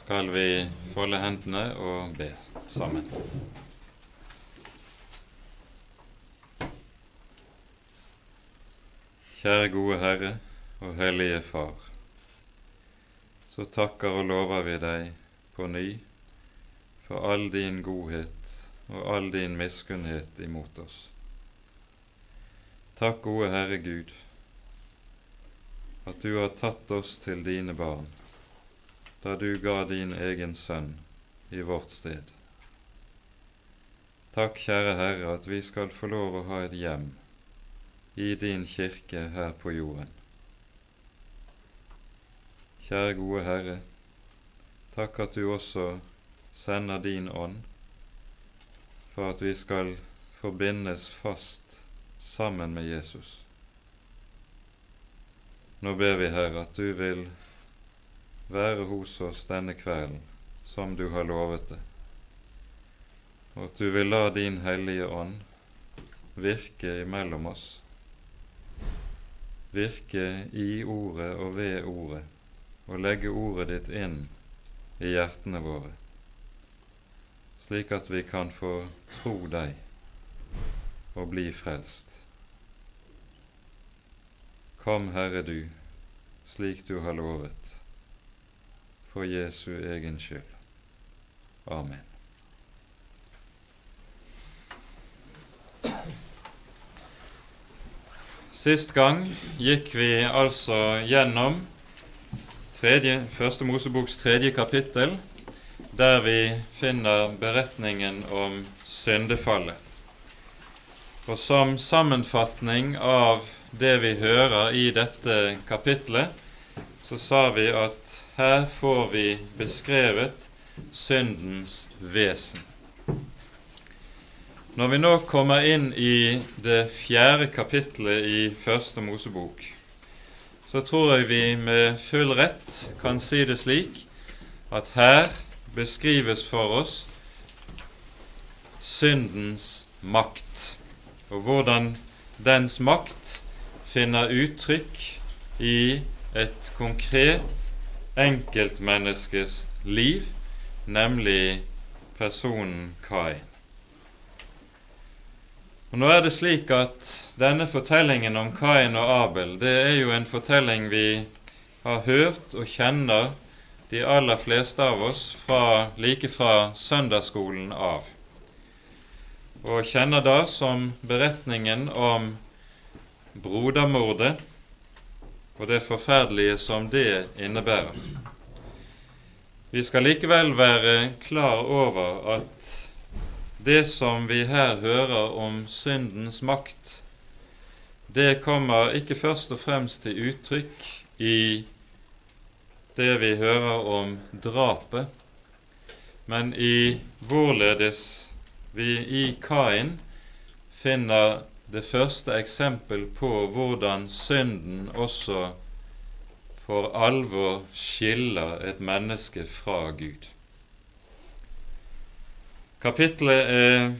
skal vi folde hendene og be sammen. Kjære gode Herre og Hellige Far. Så takker og lover vi deg på ny for all din godhet og all din miskunnhet imot oss. Takk, gode Herre Gud, at du har tatt oss til dine barn da du ga din egen sønn i vårt sted. Takk, kjære Herre, at vi skal få lov å ha et hjem i din kirke her på jorden. Kjære gode Herre, takk at du også sender din ånd for at vi skal forbindes fast sammen med Jesus. Nå ber vi, Herre, at du vil være hos oss denne kvelden som du har lovet det, og at du vil la din Hellige Ånd virke imellom oss, virke i Ordet og ved Ordet, og legge Ordet ditt inn i hjertene våre, slik at vi kan få tro deg og bli frelst. Kom, Herre, du, slik du har lovet for Jesu egen skyld. Amen. Sist gang gikk vi altså gjennom tredje, Første Moseboks tredje kapittel, der vi finner beretningen om syndefallet. Og som sammenfatning av det vi hører i dette kapitlet, så sa vi at her får vi beskrevet syndens vesen. Når vi nå kommer inn i det fjerde kapittelet i Første Mosebok, så tror jeg vi med full rett kan si det slik at her beskrives for oss syndens makt, og hvordan dens makt finner uttrykk i et konkret enkeltmenneskes liv, nemlig personen Kain. Og Nå er det slik at denne fortellingen om Kain og Abel, det er jo en fortelling vi har hørt og kjenner de aller fleste av oss fra, like fra søndagsskolen av, og kjenner da som beretningen om brodermordet og det forferdelige som det innebærer. Vi skal likevel være klar over at det som vi her hører om syndens makt, det kommer ikke først og fremst til uttrykk i det vi hører om drapet, men i hvorledes vi i Kain finner det første eksempel på hvordan synden også for alvor skiller et menneske fra Gud. Kapitlet er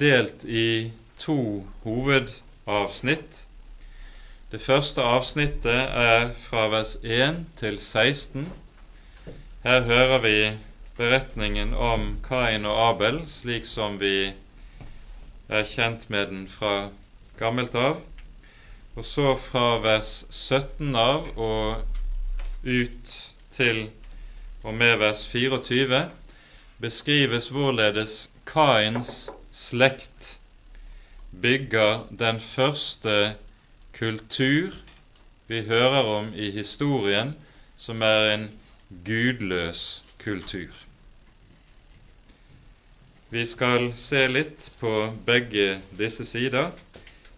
delt i to hovedavsnitt. Det første avsnittet er fra vers 1 til 16. Her hører vi beretningen om Kain og Abel, slik som vi er kjent med den fra gammelt av. Og så fra vers 17 av og ut til og med vers 24 beskrives hvorledes Kains slekt bygger den første kultur vi hører om i historien, som er en gudløs kultur. Vi skal se litt på begge disse sider.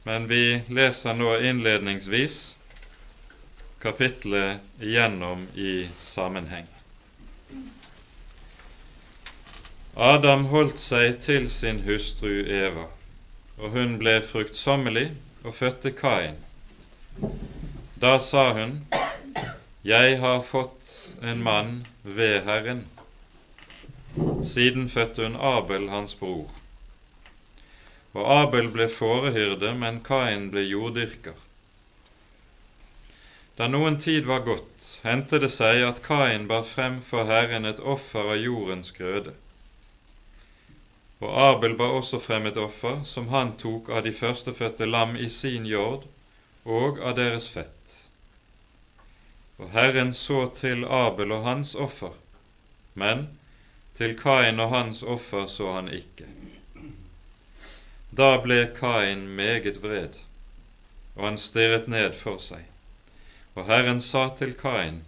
Men vi leser nå innledningsvis kapitlet igjennom i sammenheng. Adam holdt seg til sin hustru Eva, og hun ble fruktsommelig og fødte Kain. Da sa hun, Jeg har fått en mann ved Herren. Siden fødte hun Abel, hans bror. Og Abel ble fårehyrde, men Kain ble jorddyrker. Da noen tid var gått, hendte det seg at Kain bar frem for Herren et offer av jordens grøde. Og Abel bar også frem et offer som han tok av de førstefødte lam i sin jord og av deres fett. Og Herren så til Abel og hans offer, men til Kain og hans offer så han ikke. Da ble Kain meget vred, og han stirret ned for seg. Og Herren sa til Kain,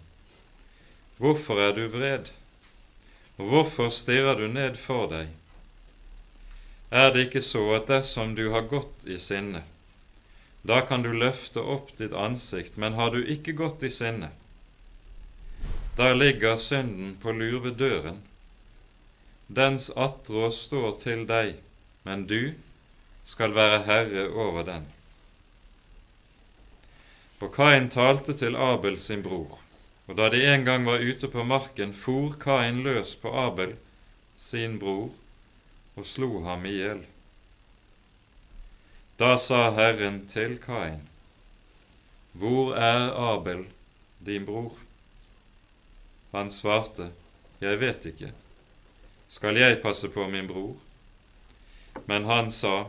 Hvorfor er du vred, og hvorfor stirrer du ned for deg? Er det ikke så at dersom du har gått i sinne, da kan du løfte opp ditt ansikt, men har du ikke gått i sinne, der ligger synden på lur ved døren. Dens attrå står til deg, men du skal være herre over den. Og Kain talte til Abel sin bror, og da de en gang var ute på marken, for Kain løs på Abel sin bror og slo ham i hjel. Da sa Herren til Kain, Hvor er Abel, din bror? Han svarte, Jeg vet ikke. Skal jeg passe på min bror? Men han sa,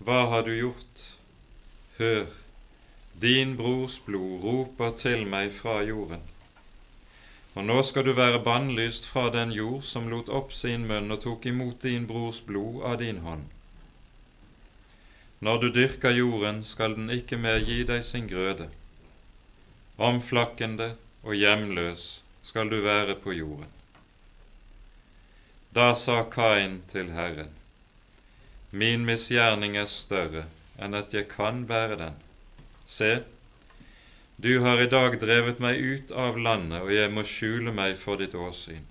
Hva har du gjort? Hør, din brors blod roper til meg fra jorden. Og nå skal du være bannlyst fra den jord som lot opp sin munn og tok imot din brors blod av din hånd. Når du dyrker jorden, skal den ikke mer gi deg sin grøde. Omflakkende og hjemløs skal du være på jorden. Da sa Kain til Herren, Min misgjerning er større enn at jeg kan bære den. Se, du har i dag drevet meg ut av landet, og jeg må skjule meg for ditt åsyn.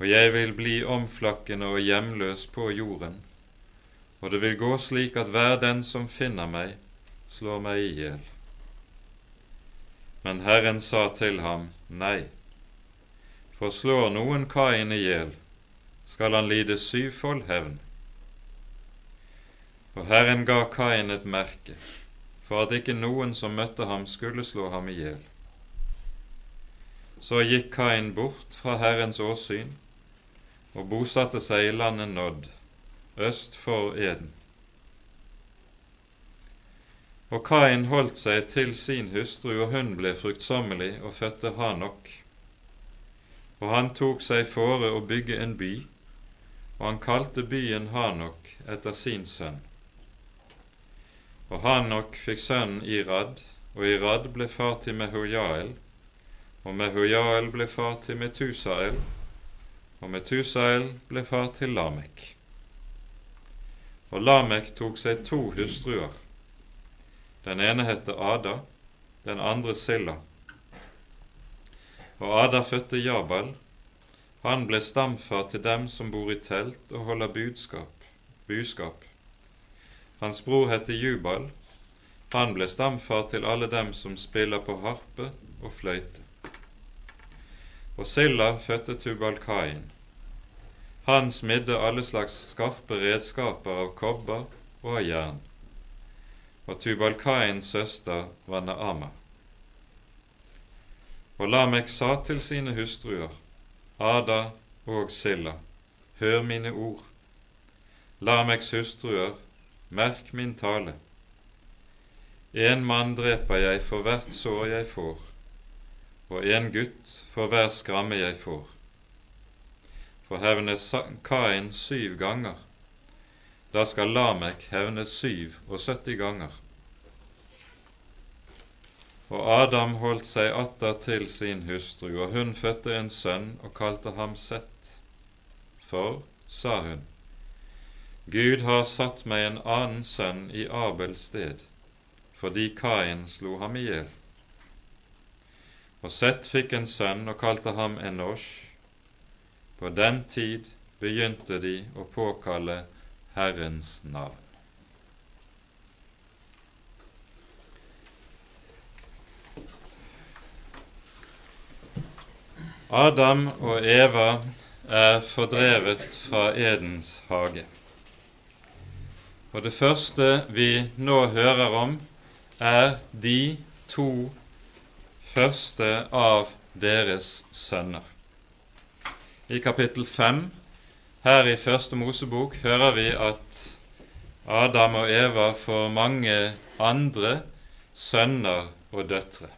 Og jeg vil bli omflakkende og hjemløs på jorden, og det vil gå slik at hver den som finner meg, slår meg i hjel. Men Herren sa til ham, Nei, for slår noen Kain i hjel, skal han lide syvfold hevn. Og Herren ga Kain et merke, for at ikke noen som møtte ham, skulle slå ham i hjel. Så gikk Kain bort fra Herrens åsyn og bosatte seg i landet Nodd, øst for Eden. Og Kain holdt seg til sin hustru, og hun ble fruktsommelig og fødte Hanok. Og han tok seg fore å bygge en by, og han kalte byen Hanok etter sin sønn. Og Hanok fikk sønnen Irad, og Irad ble far til Mehujael, og Mehujael ble far til Metusael, og Metusael ble far til Lamek. Og Lamek tok seg to hustruer. Den ene het Ada, den andre Silla. Og Ada fødte Jabal. Han ble stamfar til dem som bor i telt og holder budskap, buskap. Hans bror heter Jubal. Han ble stamfar til alle dem som spiller på harpe og fløyte. Og Silla fødte Tubalkain. Han smidde alle slags skarpe redskaper av kobber og av jern. Og Tubalkains søster var Naama. Og Lamek sa til sine hustruer, Ada og Silla, hør mine ord. Lameks hustruer Merk min tale. En mann dreper jeg for hvert sår jeg får, og en gutt for hver skramme jeg får. For hevnes Kain syv ganger, da skal Lamek hevnes syv og sytti ganger. Og Adam holdt seg atter til sin hustru, og hun fødte en sønn og kalte ham Sett. For, sa hun, Gud har satt meg en annen sønn i Abels sted, fordi Kain slo ham i hjel. Og Sett fikk en sønn og kalte ham Enosh. På den tid begynte de å påkalle Herrens navn. Adam og Eva er fordrevet fra Edens hage. Og det første vi nå hører om, er de to første av deres sønner. I kapittel 5 her i Første Mosebok hører vi at Adam og Eva får mange andre sønner og døtre.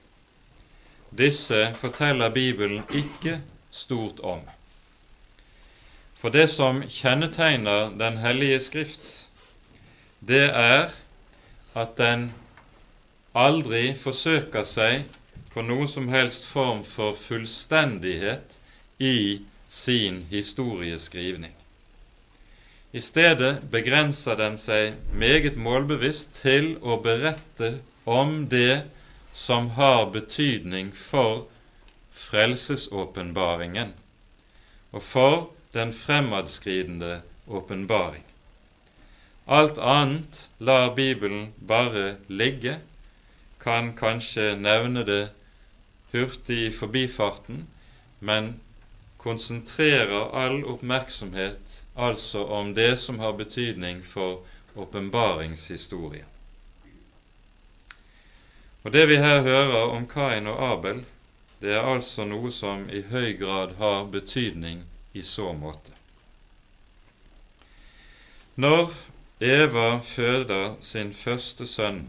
Disse forteller Bibelen ikke stort om. For det som kjennetegner Den hellige Skrift, det er at den aldri forsøker seg på noe som helst form for fullstendighet i sin historieskrivning. I stedet begrenser den seg meget målbevisst til å berette om det som har betydning for frelsesåpenbaringen og for den fremadskridende åpenbaring. Alt annet lar Bibelen bare ligge, kan kanskje nevne det hurtig i forbifarten, men konsentrerer all oppmerksomhet altså om det som har betydning for åpenbaringshistorien. Og Det vi her hører om Kain og Abel, det er altså noe som i høy grad har betydning i så måte. Når Eva føder sin første sønn,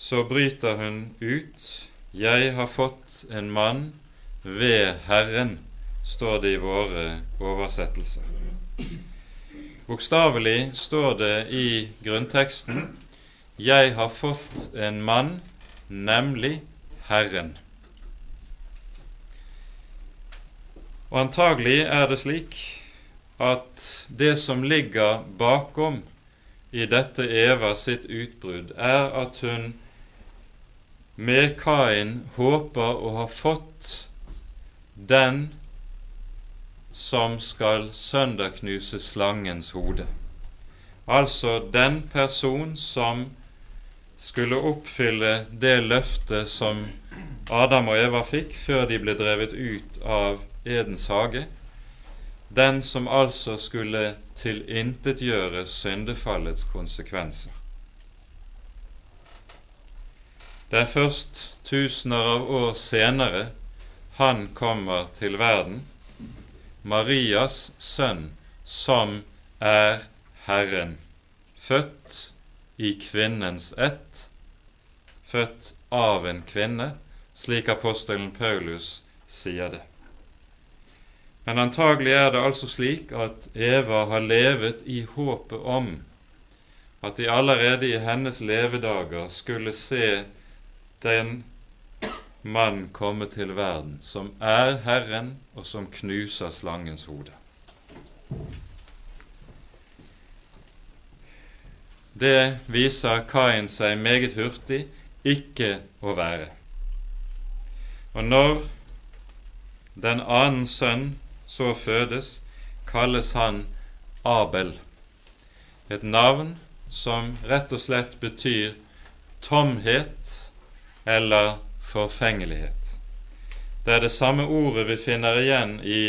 så bryter hun ut 'Jeg har fått en mann ved Herren', står det i våre oversettelser. Bokstavelig står det i grunnteksten 'Jeg har fått en mann, nemlig Herren'. Og antagelig er det slik at det som ligger bakom i dette Eva sitt utbrudd, er at hun med Kain håper å ha fått den som skal sønderknuse slangens hode. Altså den person som skulle oppfylle det løftet som Adam og Eva fikk før de ble drevet ut av Edens hage, den som altså skulle tilintetgjøre syndefallets konsekvenser. Det er først tusener av år senere han kommer til verden, Marias sønn, som er Herren, født i kvinnens ett, født av en kvinne, slik apostelen Paulus sier det. Men antagelig er det altså slik at Eva har levet i håpet om at de allerede i hennes levedager skulle se den mann komme til verden som er Herren, og som knuser slangens hode. Det viser Kain seg meget hurtig ikke å være. Og når den annen sønn så fødes, kalles han Abel, et navn som rett og slett betyr tomhet eller forfengelighet. Det er det samme ordet vi finner igjen i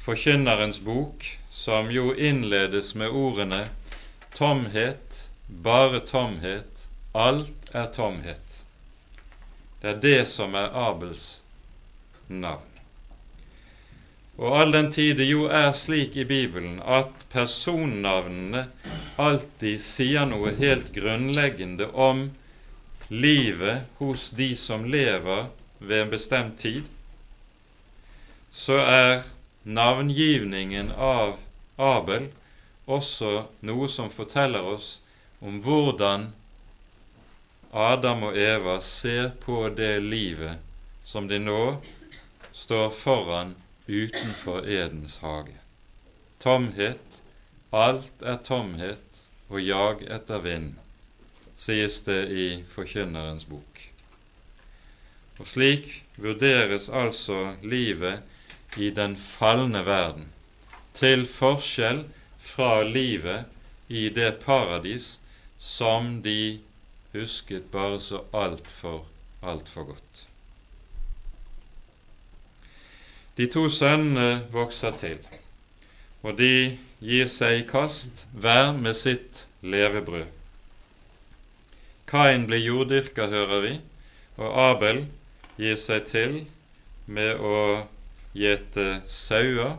Forkynnerens bok, som jo innledes med ordene tomhet, bare tomhet, alt er tomhet. Det er det som er Abels navn. Og all den tid det jo er slik i Bibelen at personnavnene alltid sier noe helt grunnleggende om livet hos de som lever ved en bestemt tid, så er navngivningen av Abel også noe som forteller oss om hvordan Adam og Eva ser på det livet som de nå står foran utenfor Edens hage. Tomhet, alt er tomhet og jag etter vind, sies det i Forkynnerens bok. Og slik vurderes altså livet i den falne verden, til forskjell fra livet i det paradis som de husket bare så altfor, altfor godt. De to sønnene vokser til, og de gir seg i kast hver med sitt levebrød. Kain blir jorddyrker, hører vi, og Abel gir seg til med å gjete sauer.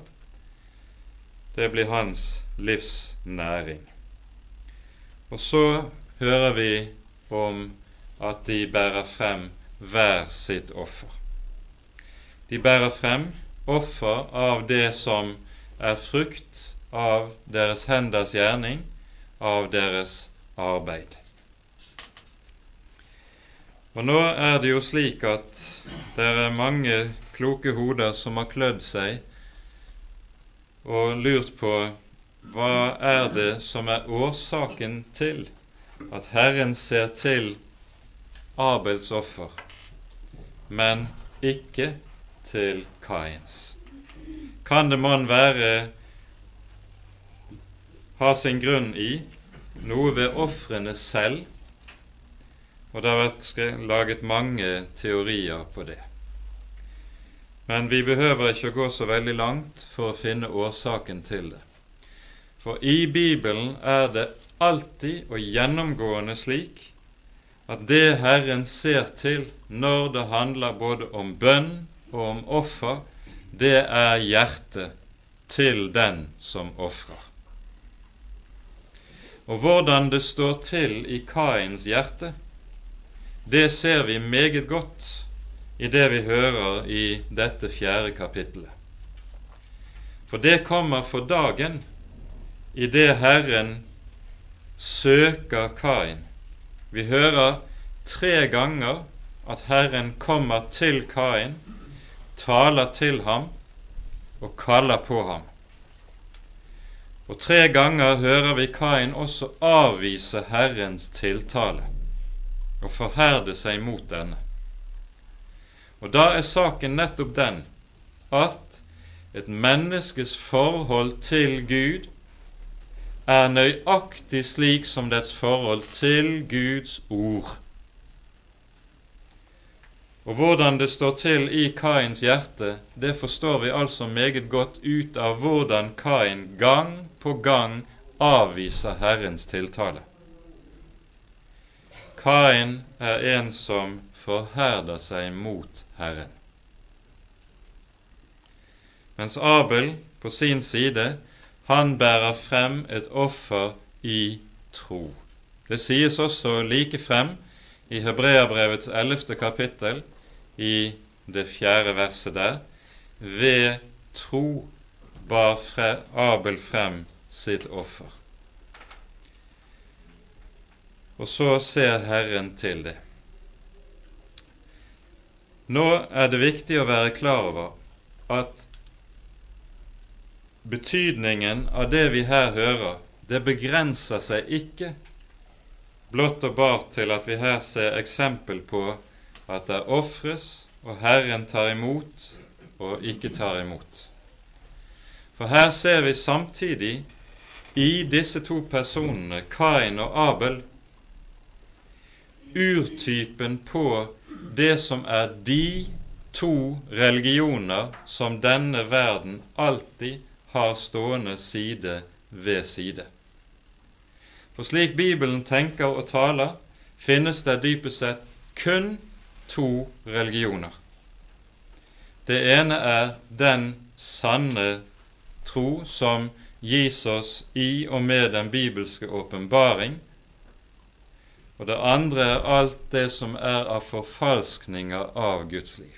Det blir hans livsnæring. Og så hører vi om at de bærer frem hver sitt offer. De bærer frem offer av det som er frukt av deres henders gjerning, av deres arbeid. Og nå er det jo slik at det er mange kloke hoder som har klødd seg og lurt på hva er det som er årsaken til at Herren ser til Abels offer, men ikke til Kains. Kan det mon være ha sin grunn i noe ved ofrene selv og det har vært laget mange teorier på det. Men vi behøver ikke å gå så veldig langt for å finne årsaken til det. For i Bibelen er det alltid og gjennomgående slik at det Herren ser til når det handler både om bønn og om offer, det er hjertet til den som ofrer. Og hvordan det står til i Kains hjerte, det ser vi meget godt i det vi hører i dette fjerde kapittelet. For det kommer for dagen i det Herren søker Kain. Vi hører tre ganger at Herren kommer til Kain, taler til ham og kaller på ham. Og tre ganger hører vi Kain også avvise Herrens tiltale og forherde seg mot denne. Og da er saken nettopp den at et menneskes forhold til Gud er nøyaktig slik som dets forhold til Guds ord. Og hvordan det står til i Kains hjerte, det forstår vi altså meget godt ut av hvordan Kain gang på gang avviser Herrens tiltale. Kain er en som forherder seg mot Herren. Mens Abel på sin side, han bærer frem et offer i tro. Det sies også like frem i Hebreabrevets ellevte kapittel, i det fjerde verset der, ved tro bar Abel frem sitt offer. Og så ser Herren til det. Nå er det viktig å være klar over at betydningen av det vi her hører, det begrenser seg ikke blott og bart til at vi her ser eksempel på at det ofres, og Herren tar imot og ikke tar imot. For her ser vi samtidig i disse to personene, Kain og Abel, urtypen på det som er de to religioner som denne verden alltid har stående side ved side. For slik Bibelen tenker og taler, finnes det dypest sett kun to religioner. Det ene er den sanne tro som gis oss i og med den bibelske åpenbaring, og det andre er alt det som er av forfalskninger av Guds liv.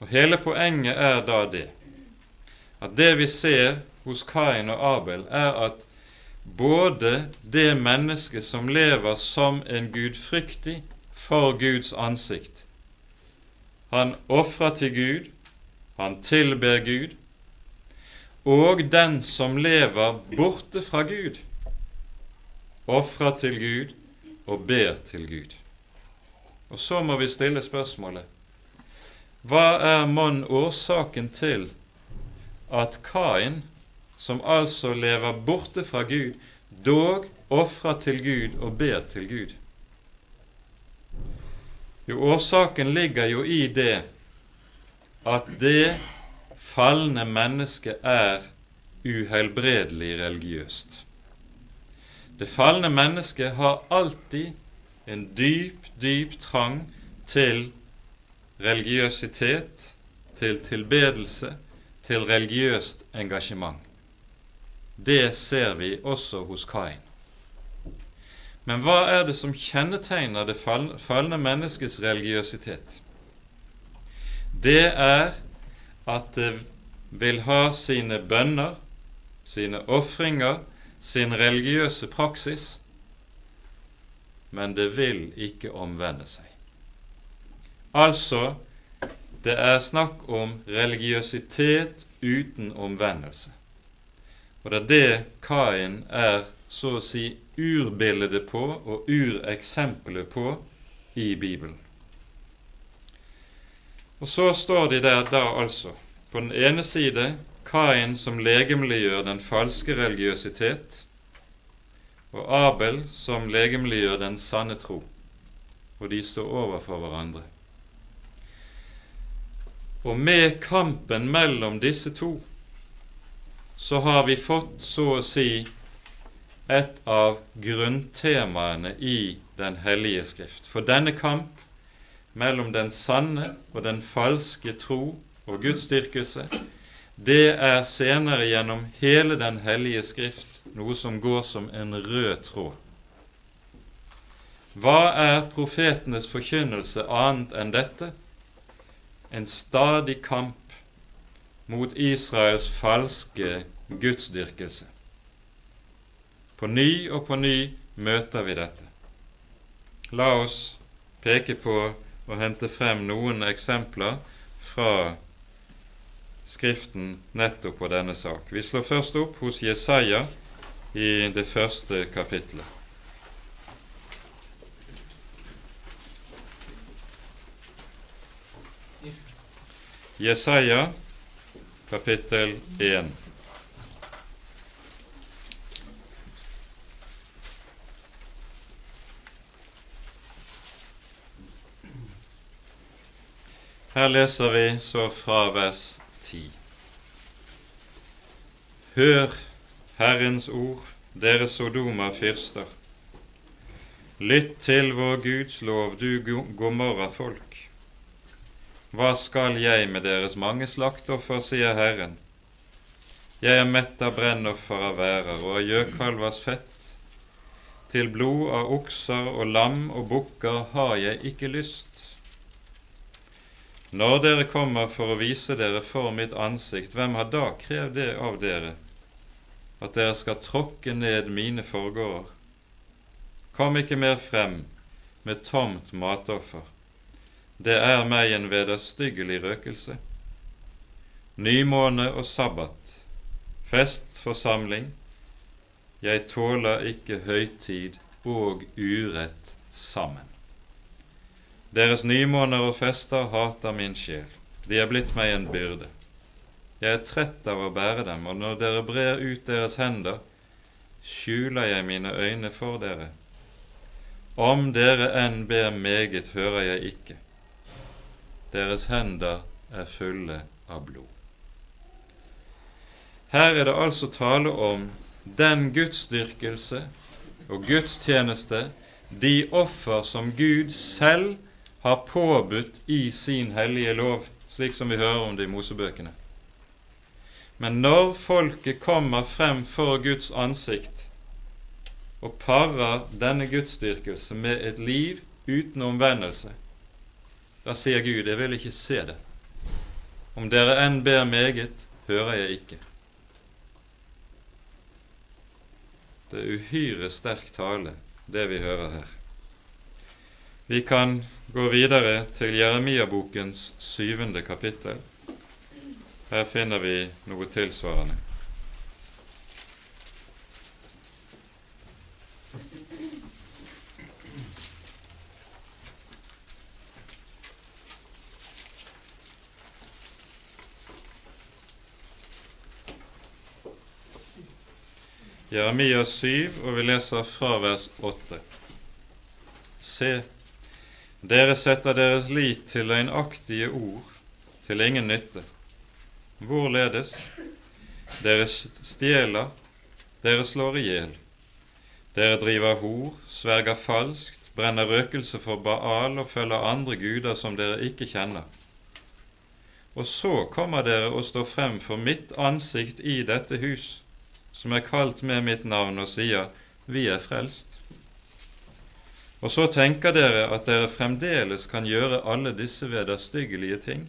Og Hele poenget er da det at det vi ser hos Kain og Abel, er at både det mennesket som lever som en gudfryktig for Guds ansikt, han ofrer til Gud, han tilber Gud, og den som lever borte fra Gud, ofrer til Gud og ber til Gud. Og så må vi stille spørsmålet hva er mon årsaken til at Kain, som altså lever borte fra Gud, dog ofrer til Gud og ber til Gud? Jo, årsaken ligger jo i det at det falne mennesket er uhelbredelig religiøst. Det falne mennesket har alltid en dyp, dyp trang til religiøsitet, til tilbedelse, til religiøst engasjement. Det ser vi også hos Kain. Men hva er det som kjennetegner det falne menneskets religiøsitet? Det er at det vil ha sine bønner, sine ofringer, sin religiøse praksis, men det vil ikke omvende seg. Altså, det er snakk om religiøsitet uten omvendelse. Og det er det Kain er så å si urbildet på og ureksempelet på i Bibelen. Og så står de der da altså på den ene side Kain som legemliggjør den falske religiøsitet, og Abel som legemliggjør den sanne tro. Og de står overfor hverandre. Og med kampen mellom disse to så har vi fått, så å si, et av grunntemaene i Den hellige skrift. For denne kamp mellom den sanne og den falske tro og gudsdyrkelse, det er senere gjennom hele Den hellige skrift noe som går som en rød tråd. Hva er profetenes forkynnelse annet enn dette? en stadig kamp mot Israels falske gudsdyrkelse. På ny og på ny møter vi dette. La oss peke på og hente frem noen eksempler fra Skriften nettopp på denne sak. Vi slår først opp hos Jesaja i det første kapitlet. Jesaja kapittel 1. Her leser vi så fra vers 10. Hør Herrens ord, dere Sodoma fyrster. Lytt til vår Guds lov, du Gomorra-folk. Hva skal jeg med deres mange slaktoffer, sier Herren. Jeg er mett av brennoffer av værer og av gjøkalvers fett. Til blod av okser og lam og bukker har jeg ikke lyst. Når dere kommer for å vise dere for mitt ansikt, hvem har da krevd det av dere, at dere skal tråkke ned mine forgårder? Kom ikke mer frem med tomt matoffer det er meg en vederstyggelig røkelse. Nymåne og sabbat, festforsamling, jeg tåler ikke høytid og urett sammen. Deres nymåner og fester hater min sjel, de er blitt meg en byrde. Jeg er trett av å bære dem, og når dere brer ut deres hender, skjuler jeg mine øyne for dere. Om dere enn ber meget, hører jeg ikke deres hender er fulle av blod. Her er det altså tale om den gudsdyrkelse og gudstjeneste, de offer som Gud selv har påbudt i sin hellige lov, slik som vi hører om det i Mosebøkene. Men når folket kommer frem for Guds ansikt og parer denne gudsdyrkelse med et liv uten omvendelse, da sier Gud, jeg vil ikke se det. Om dere enn ber meget, hører jeg ikke. Det er uhyre sterk tale, det vi hører her. Vi kan gå videre til Jeremia-bokens syvende kapittel. Her finner vi noe tilsvarende. Jeremia 7, og vi leser fra vers 8. Se, dere setter deres lit til løgnaktige ord, til ingen nytte. Hvorledes? Dere stjeler, dere slår i hjel. Dere driver hor, sverger falskt, brenner røkelse for Baal og følger andre guder som dere ikke kjenner. Og så kommer dere og står frem for mitt ansikt i dette hus, som er kalt med mitt navn, og sier, Vi er frelst. Og så tenker dere at dere fremdeles kan gjøre alle disse vederstyggelige ting.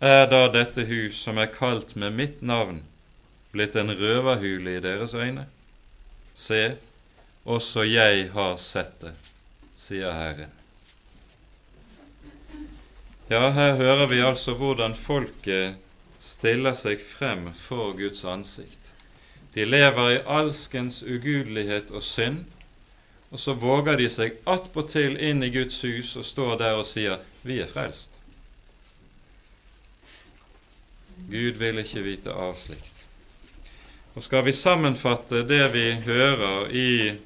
Er da dette hus, som er kalt med mitt navn, blitt en røverhule i deres øyne? Se, også jeg har sett det, sier Herren. Ja, her hører vi altså hvordan folket stiller seg frem for Guds ansikt. De lever i alskens ugudelighet og synd, og så våger de seg attpåtil inn i Guds hus og står der og sier 'Vi er frelst'. Gud vil ikke vite av slikt. Og Skal vi sammenfatte det vi hører i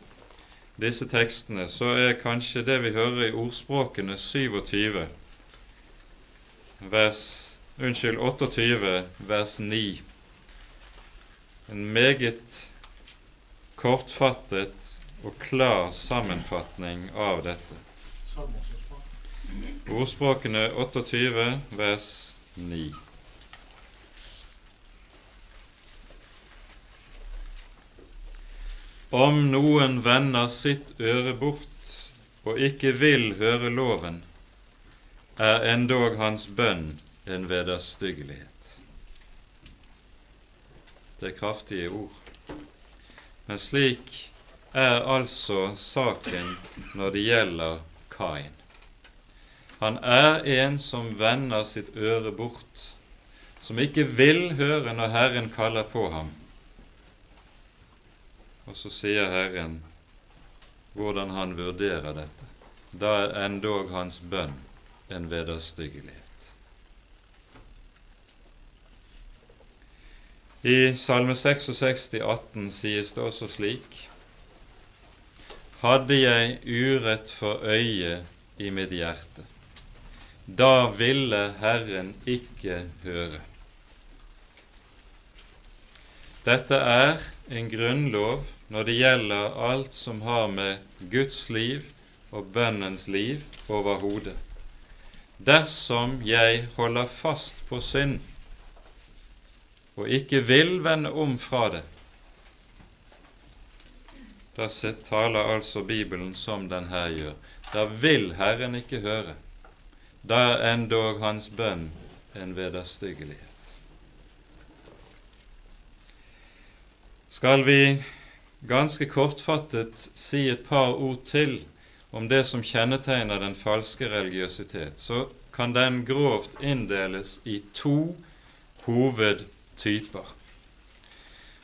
disse tekstene, så er kanskje det vi hører i ordspråkene 27, vers, unnskyld, 28, vers 9, en meget kortfattet og klar sammenfatning av dette. Ordspråkene 28, vers 9. Om noen vender sitt øre bort og ikke vil høre loven, er endog hans bønn en vederstyggelighet. Det er kraftige ord. Men slik er altså saken når det gjelder Kain. Han er en som vender sitt øre bort, som ikke vil høre når Herren kaller på ham, og så sier Herren hvordan han vurderer dette. Da er endog hans bønn en vederstyggelighet. I Salme 66, 18 sies det også slik Hadde jeg urett for øyet i mitt hjerte, da ville Herren ikke høre. Dette er en grunnlov når det gjelder alt som har med Guds liv og bønnens liv overhodet. Dersom jeg holder fast på synd og ikke vil vende om fra det, da taler altså Bibelen som den her gjør. Da vil Herren ikke høre. Da er endog hans bønn en vederstyggelighet. Skal vi ganske kortfattet si et par ord til om det som kjennetegner den falske religiøsitet, så kan den grovt inndeles i to hovedtyper.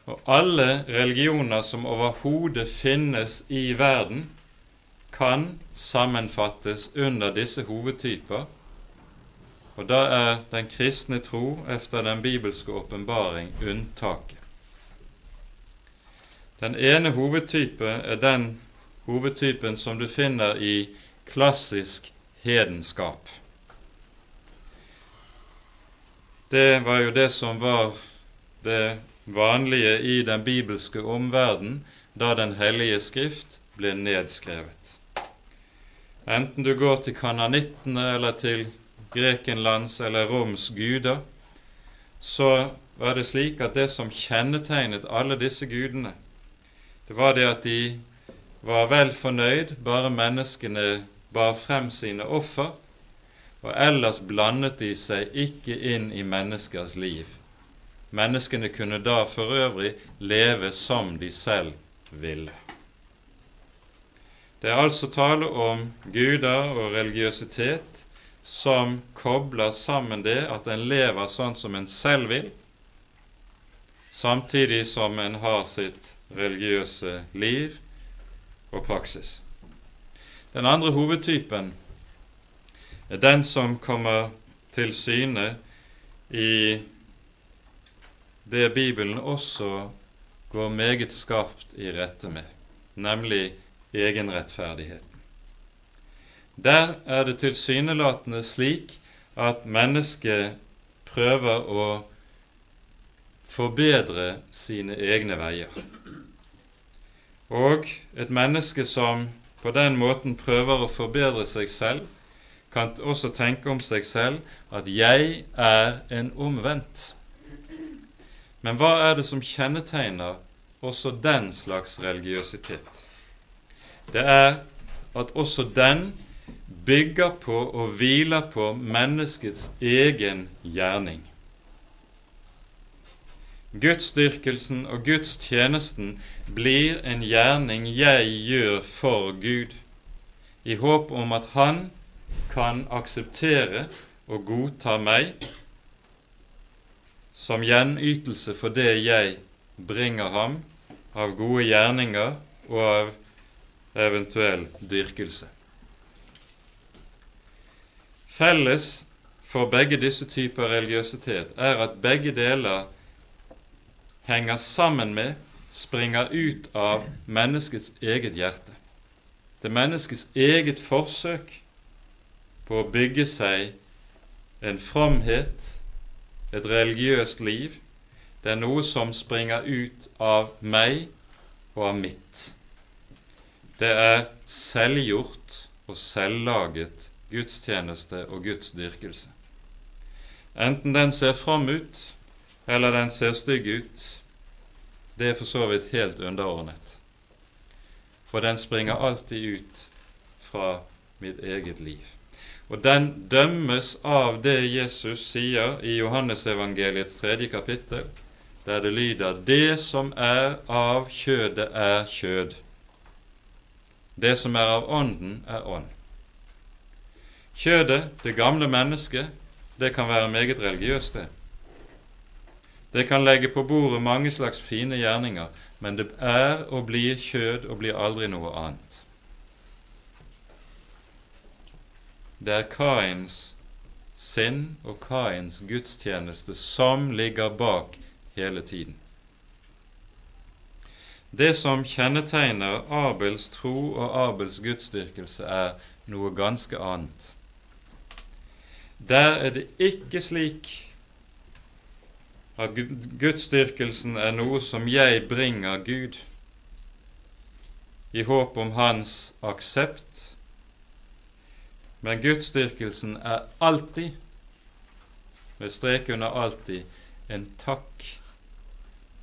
Og alle religioner som overhodet finnes i verden, kan sammenfattes under disse hovedtyper, og da er den kristne tro efter den bibelske åpenbaring unntaket. Den ene hovedtype er den hovedtypen som du finner i klassisk hedenskap. Det var jo det som var det vanlige i den bibelske omverden da Den hellige skrift ble nedskrevet. Enten du går til kananittene eller til Grekenlands eller Roms guder, så var det slik at det som kjennetegnet alle disse gudene, det var det at de var vel fornøyd bare menneskene bar frem sine offer, og ellers blandet de seg ikke inn i menneskers liv. Menneskene kunne da for øvrig leve som de selv ville. Det er altså tale om guder og religiøsitet som kobler sammen det at en lever sånn som en selv vil, samtidig som en har sitt religiøse liv og praksis. Den andre hovedtypen er den som kommer til syne i det Bibelen også går meget skarpt i rette med, nemlig egenrettferdigheten. Der er det tilsynelatende slik at mennesket prøver å forbedre sine egne veier. Og et menneske som på den måten prøver å forbedre seg selv, kan også tenke om seg selv at 'jeg er en omvendt'. Men hva er det som kjennetegner også den slags religiøsitet? Det er at også den bygger på og hviler på menneskets egen gjerning. Gudsdyrkelsen og gudstjenesten blir en gjerning jeg gjør for Gud, i håp om at Han kan akseptere og godta meg som gjenytelse for det jeg bringer ham av gode gjerninger og av eventuell dyrkelse. Felles for begge disse typer religiøsitet er at begge deler henger sammen med, springer ut av menneskets eget hjerte. Det er menneskets eget forsøk på å bygge seg en fromhet, et religiøst liv. Det er noe som springer ut av meg og av mitt. Det er selvgjort og selvlaget gudstjeneste og gudsdyrkelse. Enten den ser fram ut, eller den ser stygg ut, det er for så vidt helt underordnet. For den springer alltid ut fra mitt eget liv. Og den dømmes av det Jesus sier i Johannesevangeliets tredje kapittel, der det lyder 'Det som er av kjødet, er kjød'. Det som er av Ånden, er ånd. Kjødet, det gamle mennesket, det kan være meget religiøst, det. Det kan legge på bordet mange slags fine gjerninger, men det er og blir kjød og blir aldri noe annet. Det er Kains sinn og Kains gudstjeneste som ligger bak hele tiden. Det som kjennetegner Abels tro og Abels gudsdyrkelse, er noe ganske annet. Der er det ikke slik at gudsdyrkelsen er noe som jeg bringer Gud i håp om hans aksept, men gudsdyrkelsen er alltid, med strek under alltid, en takk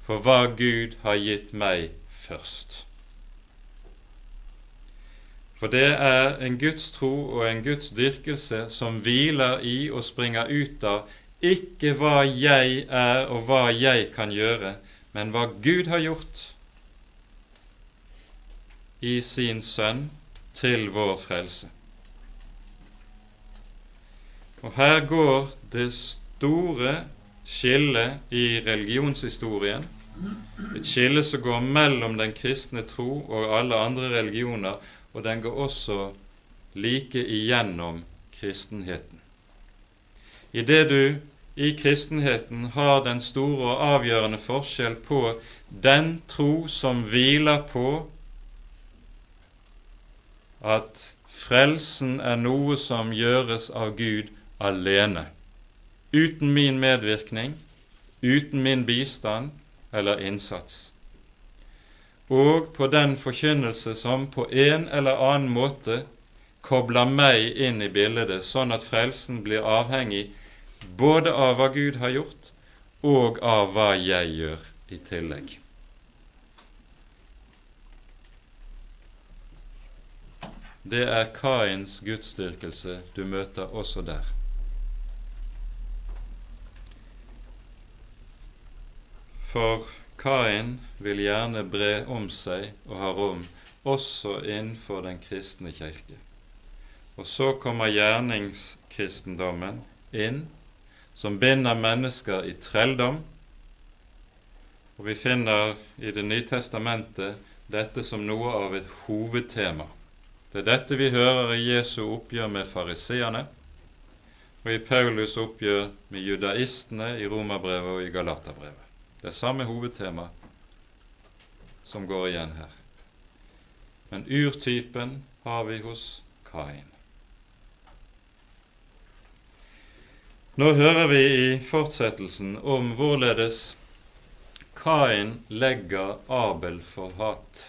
for hva Gud har gitt meg først. For det er en Guds tro og en Guds dyrkelse som hviler i og springer ut av ikke hva jeg er og hva jeg kan gjøre, men hva Gud har gjort i sin Sønn til vår frelse. Og her går det store skillet i religionshistorien, et skille som går mellom den kristne tro og alle andre religioner, og den går også like igjennom kristenheten. I det du i kristenheten har den store og avgjørende forskjell på den tro som hviler på at frelsen er noe som gjøres av Gud alene, uten min medvirkning, uten min bistand eller innsats, og på den forkynnelse som på en eller annen måte kobler meg inn i bildet, sånn at frelsen blir avhengig både av hva Gud har gjort, og av hva jeg gjør i tillegg. Det er Kains gudsdyrkelse du møter også der. For Kain vil gjerne bre om seg og ha rom også innenfor den kristne kirke. Og så kommer gjerningskristendommen inn som binder mennesker i trelldom. Og vi finner i Det nye testamentet dette som noe av et hovedtema. Det er dette vi hører i Jesu oppgjør med fariseerne, og i Paulus oppgjør med judaistene i Romerbrevet og i Galaterbrevet. Det er samme hovedtema som går igjen her. Men urtypen har vi hos Kain. Nå hører vi i fortsettelsen om hvorledes Kain legger Abel for hat.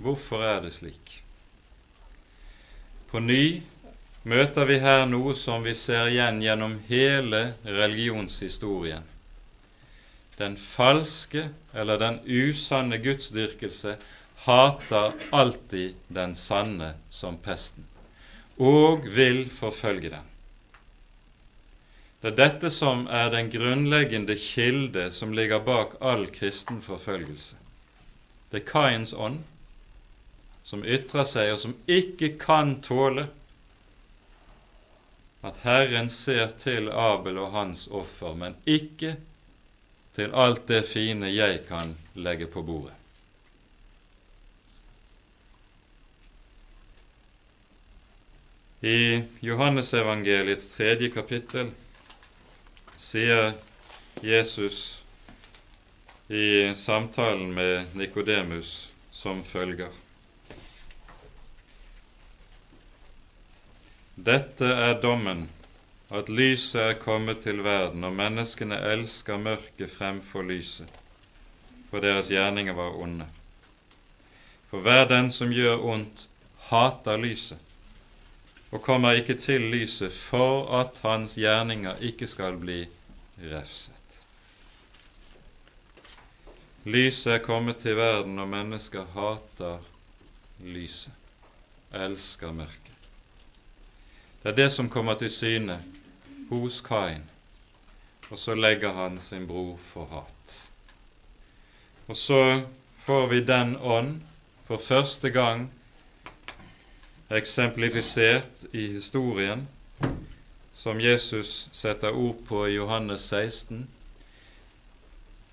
Hvorfor er det slik? På ny møter vi her noe som vi ser igjen gjennom hele religionshistorien. Den falske eller den usanne gudsdyrkelse hater alltid den sanne som pesten, og vil forfølge den. Det er dette som er den grunnleggende kilde som ligger bak all kristen forfølgelse. Det er Kains ånd som ytrer seg, og som ikke kan tåle at Herren ser til Abel og hans offer, men ikke til alt det fine jeg kan legge på bordet. I Johannesevangeliets tredje kapittel sier Jesus i samtalen med Nikodemus som følger Dette er dommen, at lyset er kommet til verden, og menneskene elsker mørket fremfor lyset, for deres gjerninger var onde. For hver den som gjør ondt, hater lyset, og kommer ikke til lyset for at hans gjerninger ikke skal bli refset. Lyset er kommet til verden, og mennesker hater lyset, elsker mørket. Det er det som kommer til syne hos Kain, og så legger han sin bror for hat. Og så får vi den ånd for første gang eksemplifisert i historien, som Jesus setter ord på i Johannes 16.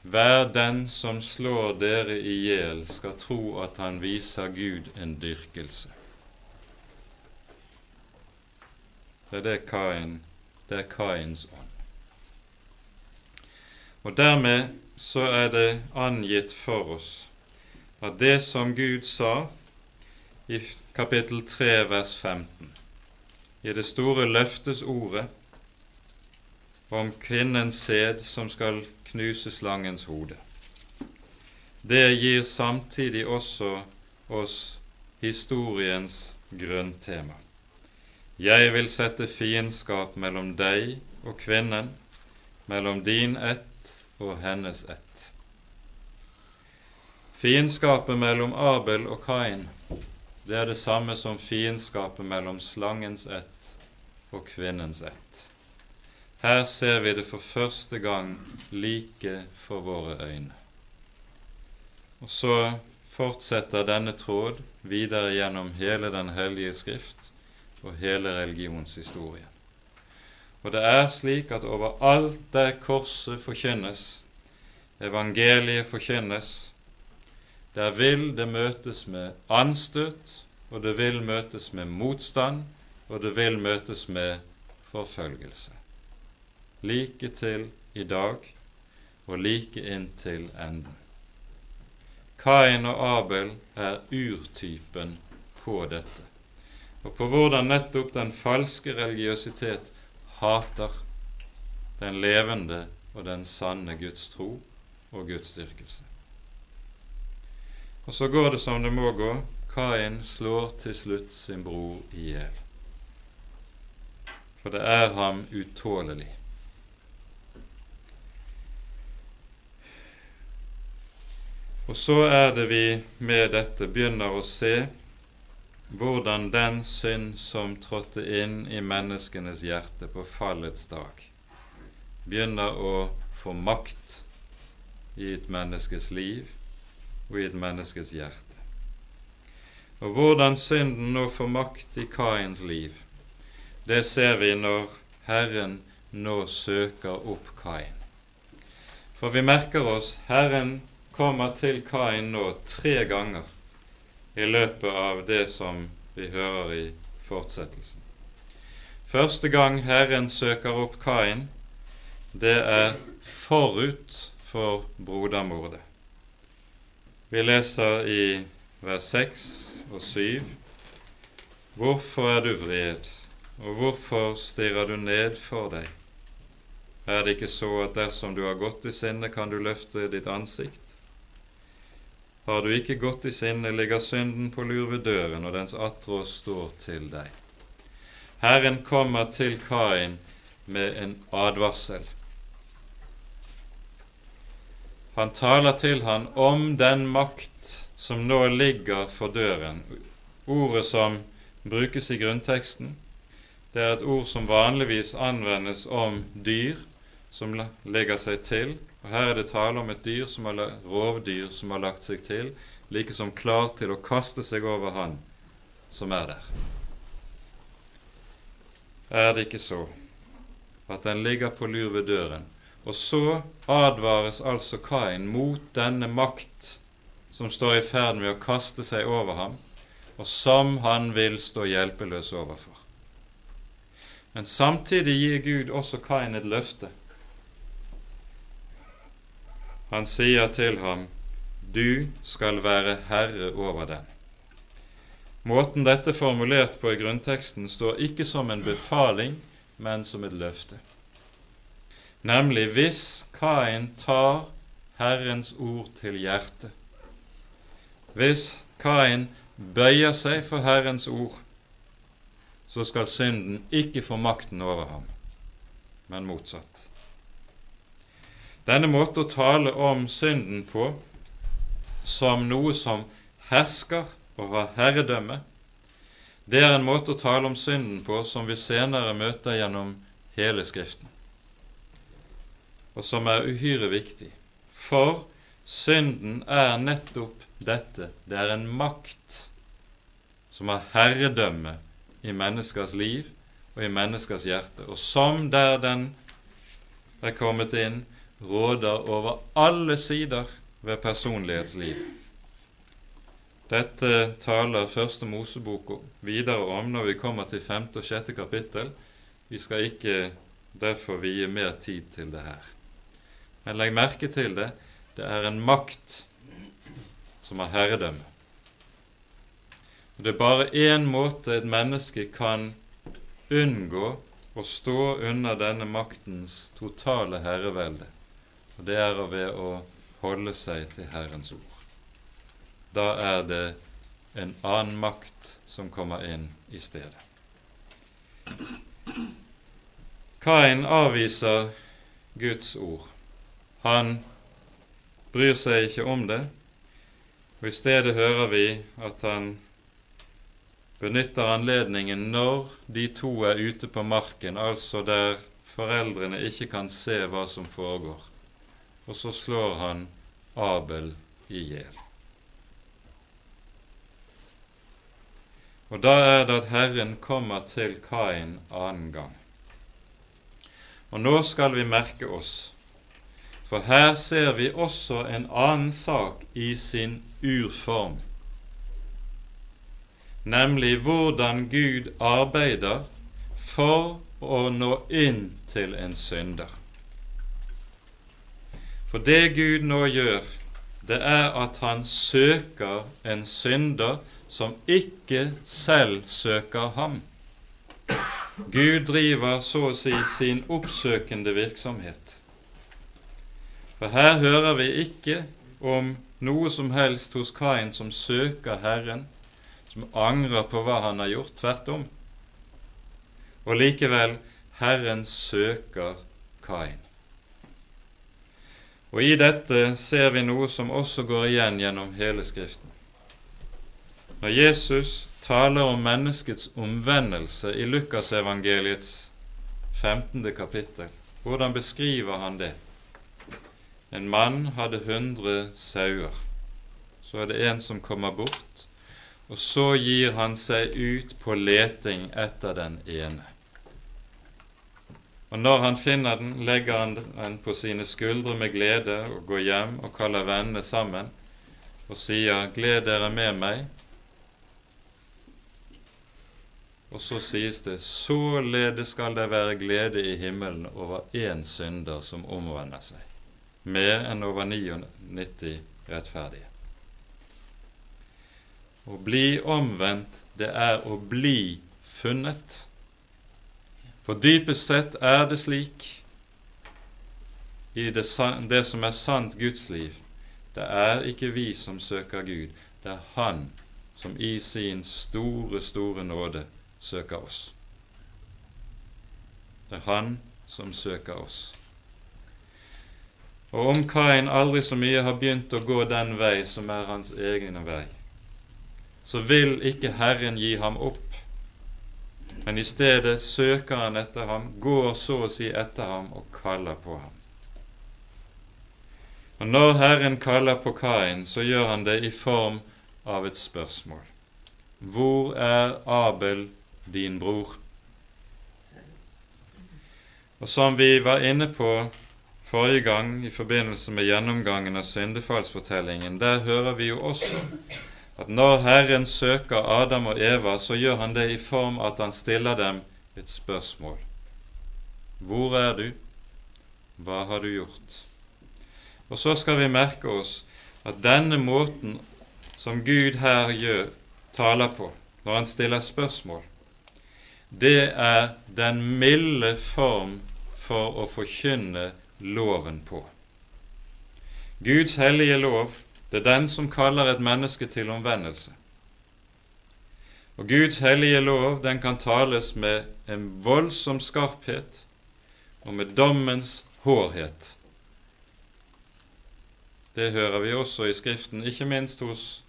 Hver den som slår dere i hjel, skal tro at han viser Gud en dyrkelse. Det er det Kain, det er Kains ånd. Og dermed så er det angitt for oss at det som Gud sa i kapittel 3 vers 15, i det store løftes ordet om kvinnens sæd som skal knuse slangens hode, det gir samtidig også oss historiens grunntema. Jeg vil sette fiendskap mellom deg og kvinnen, mellom din ett og hennes ett. Fiendskapet mellom Abel og Kain, det er det samme som fiendskapet mellom slangens ett og kvinnens ett. Her ser vi det for første gang like for våre øyne. Og så fortsetter denne tråd videre gjennom hele Den hellige Skrift og hele religionshistorien. Og det er slik at overalt der korset forkynnes, evangeliet forkynnes, der vil det møtes med anstøt, og det vil møtes med motstand, og det vil møtes med forfølgelse. Like til i dag og like inntil enden. Kain og Abel er urtypen på dette og på hvordan nettopp den falske religiøsitet hater den levende og den sanne Guds tro og Guds styrkelse. Og så går det som det må gå. Kain slår til slutt sin bror i hjel. For det er ham utålelig. Og så er det vi med dette begynner å se hvordan den synd som trådte inn i menneskenes hjerte på fallets dag, begynner å få makt i et menneskes liv og i et menneskes hjerte. Og hvordan synden nå får makt i Kains liv, det ser vi når Herren nå søker opp Kain. For vi merker oss Herren kommer til Kain nå tre ganger i løpet av det som vi hører i fortsettelsen. Første gang Herren søker opp Kain, det er forut for brodermordet. Vi leser i vers 6 og 7.: Hvorfor er du vred, og hvorfor stirrer du ned for deg? Er det ikke så at dersom du har gått i sinne, kan du løfte ditt ansikt? Har du ikke gått i sinne, ligger synden på lur ved døren, og dens attrå står til deg. Herren kommer til Kain med en advarsel. Han taler til han om den makt som nå ligger for døren. Ordet som brukes i grunnteksten, det er et ord som vanligvis anvendes om dyr som legger seg til. Og Her er det tale om et dyr som har, rovdyr som har lagt seg til, like som klar til å kaste seg over han som er der. Er det ikke så at den ligger på lur ved døren. Og så advares altså Kain mot denne makt som står i ferd med å kaste seg over ham, og som han vil stå hjelpeløs overfor. Men samtidig gir Gud også Kain et løfte. Han sier til ham, du skal være herre over den. Måten dette er formulert på i grunnteksten, står ikke som en befaling, men som et løfte. Nemlig hvis Kain tar Herrens ord til hjertet, hvis Kain bøyer seg for Herrens ord, så skal synden ikke få makten over ham, men motsatt. Denne måten å tale om synden på som noe som hersker og har herredømme, det er en måte å tale om synden på som vi senere møter gjennom hele Skriften, og som er uhyre viktig. For synden er nettopp dette. Det er en makt som har herredømme i menneskers liv og i menneskers hjerte, og som der den er kommet inn, råder over alle sider ved personlighetsliv. Dette taler Første Mosebok videre om når vi kommer til femte og sjette kapittel. Vi skal ikke derfor vie mer tid til det her. Men legg merke til det. Det er en makt som har herredømme. Det er bare én måte et menneske kan unngå å stå under denne maktens totale herrevelde, og det er ved å holde seg til Herrens ord da er det en annen makt som kommer inn i stedet. Kain avviser Guds ord. Han bryr seg ikke om det, og i stedet hører vi at han benytter anledningen når de to er ute på marken, altså der foreldrene ikke kan se hva som foregår, og så slår han Abel i hjel. Og da er det at Herren kommer til Kain annen gang. Og nå skal vi merke oss, for her ser vi også en annen sak i sin urform, nemlig hvordan Gud arbeider for å nå inn til en synder. For det Gud nå gjør, det er at han søker en synder som ikke selv søker ham. Gud driver så å si sin oppsøkende virksomhet. For her hører vi ikke om noe som helst hos Kain som søker Herren, som angrer på hva han har gjort. Tvert om. Og likevel Herren søker Kain. Og i dette ser vi noe som også går igjen gjennom hele Skriften. Når Jesus taler om menneskets omvendelse i Lukasevangeliets 15. kapittel, hvordan beskriver han det? En mann hadde hundre sauer. Så er det en som kommer bort, og så gir han seg ut på leting etter den ene. Og når han finner den, legger han den på sine skuldre med glede og går hjem og kaller vennene sammen og sier, Gled dere med meg, Og så sies det således skal det være glede i himmelen over én synder som omvender seg, mer enn over 99 rettferdige. Å bli omvendt, det er å bli funnet. For dypest sett er det slik i det, det som er sant Guds liv, Det er ikke vi som søker Gud, det er Han som i sin store, store nåde søker oss. Det er Han som søker oss. Og om Kain aldri så mye har begynt å gå den vei som er hans egen vei, så vil ikke Herren gi ham opp, men i stedet søker han etter ham, går så å si etter ham og kaller på ham. Og Når Herren kaller på Kain, så gjør han det i form av et spørsmål. Hvor er Abel, din bror? Og som vi var inne på forrige gang i forbindelse med gjennomgangen av syndefallsfortellingen, der hører vi jo også at når Herren søker Adam og Eva, så gjør han det i form at han stiller dem et spørsmål. Hvor er du? Hva har du gjort? Og så skal vi merke oss at denne måten som Gud her gjør, taler på når han stiller spørsmål, det er den milde form for å forkynne loven på. Guds hellige lov, det er den som kaller et menneske til omvendelse. Og Guds hellige lov, den kan tales med en voldsom skarphet og med dommens hårhet. Det hører vi også i Skriften, ikke minst hos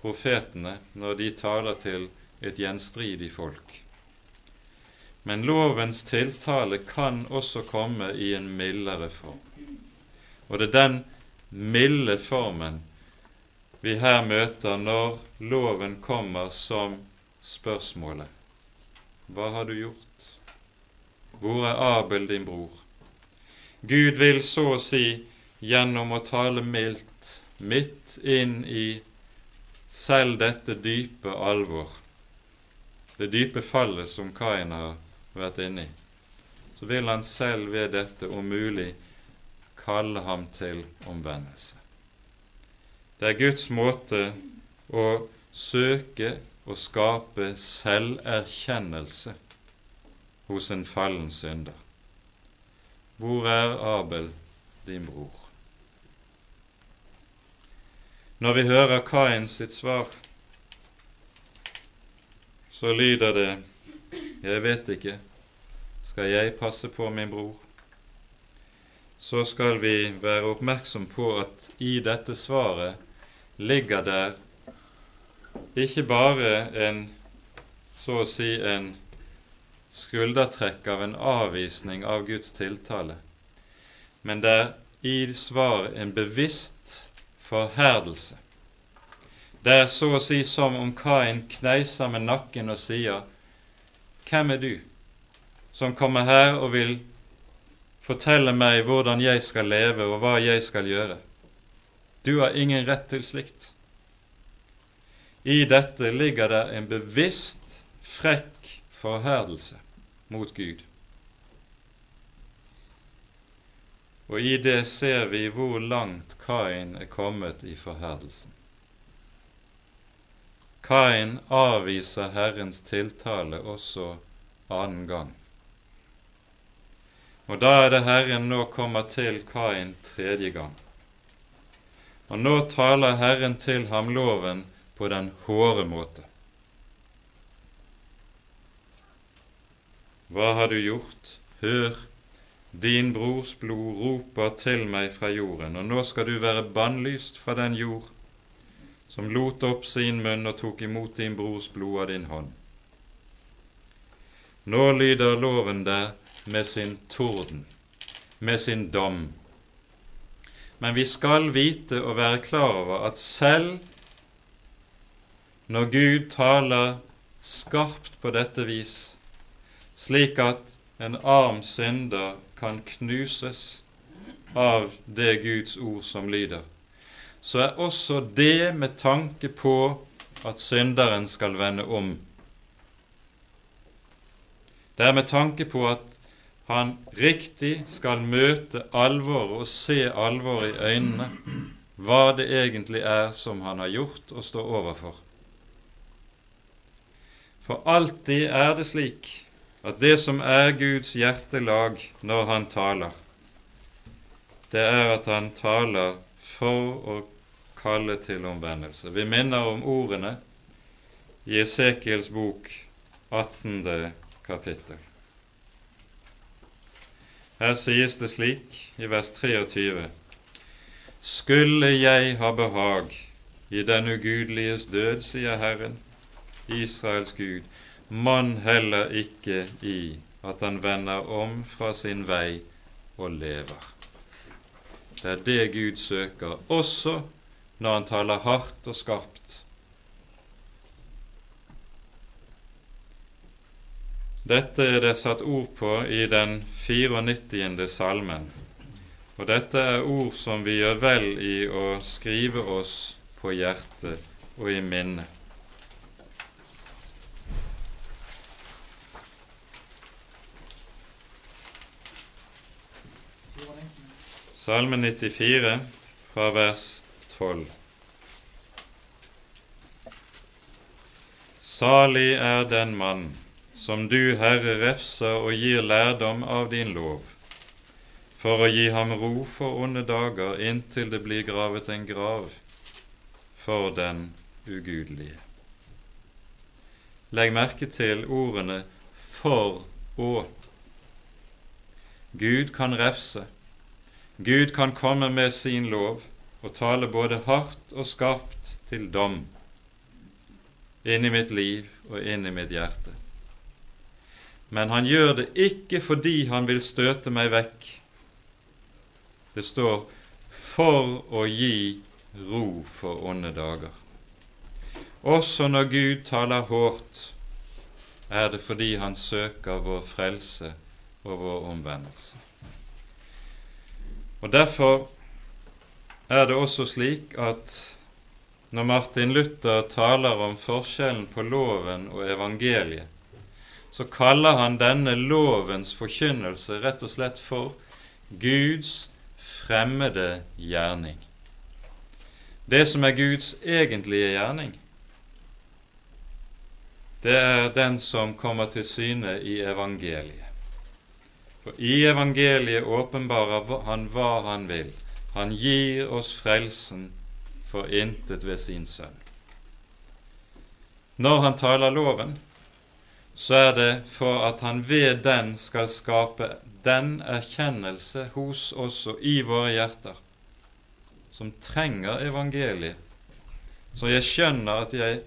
profetene når de taler til et gjenstridig folk. Men lovens tiltale kan også komme i en mildere form. Og det er den milde formen vi her møter når loven kommer som spørsmålet. Hva har du gjort? Hvor er Abel, din bror? Gud vil så å si gjennom å tale mildt midt inn i selv dette dype alvor, det dype fallet som Kain har vært inne i, så vil han selv ved dette om mulig kalle ham til omvendelse. Det er Guds måte å søke å skape selverkjennelse hos en fallen synder. Hvor er Abel, din bror? Når vi hører Kain sitt svar, så lyder det jeg vet ikke. Skal jeg passe på min bror? Så skal vi være oppmerksom på at i dette svaret ligger der ikke bare en så å si en skuldertrekk av en avvisning av Guds tiltale, men det er i svaret en bevisst forherdelse. Det er så å si som om Kain kneiser med nakken og sier hvem er du som kommer her og vil fortelle meg hvordan jeg skal leve og hva jeg skal gjøre? Du har ingen rett til slikt. I dette ligger det en bevisst frekk forherdelse mot Gud. Og i det ser vi hvor langt Kain er kommet i forherdelsen. Kain avviser Herrens tiltale også annen gang. Og da er det Herren nå kommer til Kain tredje gang. Og nå taler Herren til ham loven på den hårde måte. Hva har du gjort? Hør, din brors blod roper til meg fra jorden, og nå skal du være bannlyst fra den jord som lot opp sin munn og tok imot din brors blod av din hånd. Nå lyder loven der med sin torden, med sin dom. Men vi skal vite og være klar over at selv når Gud taler skarpt på dette vis, slik at en arm synder kan knuses av det Guds ord som lyder, så er også det med tanke på at synderen skal vende om. Det er med tanke på at han riktig skal møte alvoret og se alvoret i øynene, hva det egentlig er som han har gjort og står overfor. For alltid er det slik at det som er Guds hjertelag når han taler, det er at han taler for å kalle til omvendelse. Vi minner om ordene i Esekiels bok 18. kapittel. Her sies det slik i vers 23.: Skulle jeg ha behag i den ugudeliges død, sier Herren, Israels Gud, mann heller ikke i at han vender om fra sin vei og lever. Det er det Gud søker, også når han taler hardt og skarpt. Dette er det satt ord på i den 94. salmen, og dette er ord som vi gjør vel i å skrive oss på hjertet og i minnet. Salme 94 fra vers 12. Salig er den mann som du, Herre, refser og gir lærdom av din lov, for å gi ham ro for onde dager inntil det blir gravet en grav for den ugudelige. Legg merke til ordene 'for å'. Gud kan refse, Gud kan komme med sin lov og tale både hardt og skarpt til dom inn i mitt liv og inn i mitt hjerte. Men han gjør det ikke fordi han vil støte meg vekk. Det står 'for å gi ro for onde dager'. Også når Gud taler hårdt, er det fordi han søker vår frelse og vår omvendelse. Og Derfor er det også slik at når Martin Luther taler om forskjellen på loven og evangeliet, så kaller han denne lovens forkynnelse rett og slett for Guds fremmede gjerning. Det som er Guds egentlige gjerning, det er den som kommer til syne i evangeliet. For i evangeliet åpenbarer han hva han vil. Han gir oss frelsen for intet ved sin sønn. Når han taler loven, så er det for at han ved den skal skape den erkjennelse hos oss og i våre hjerter som trenger evangeliet, så jeg skjønner at jeg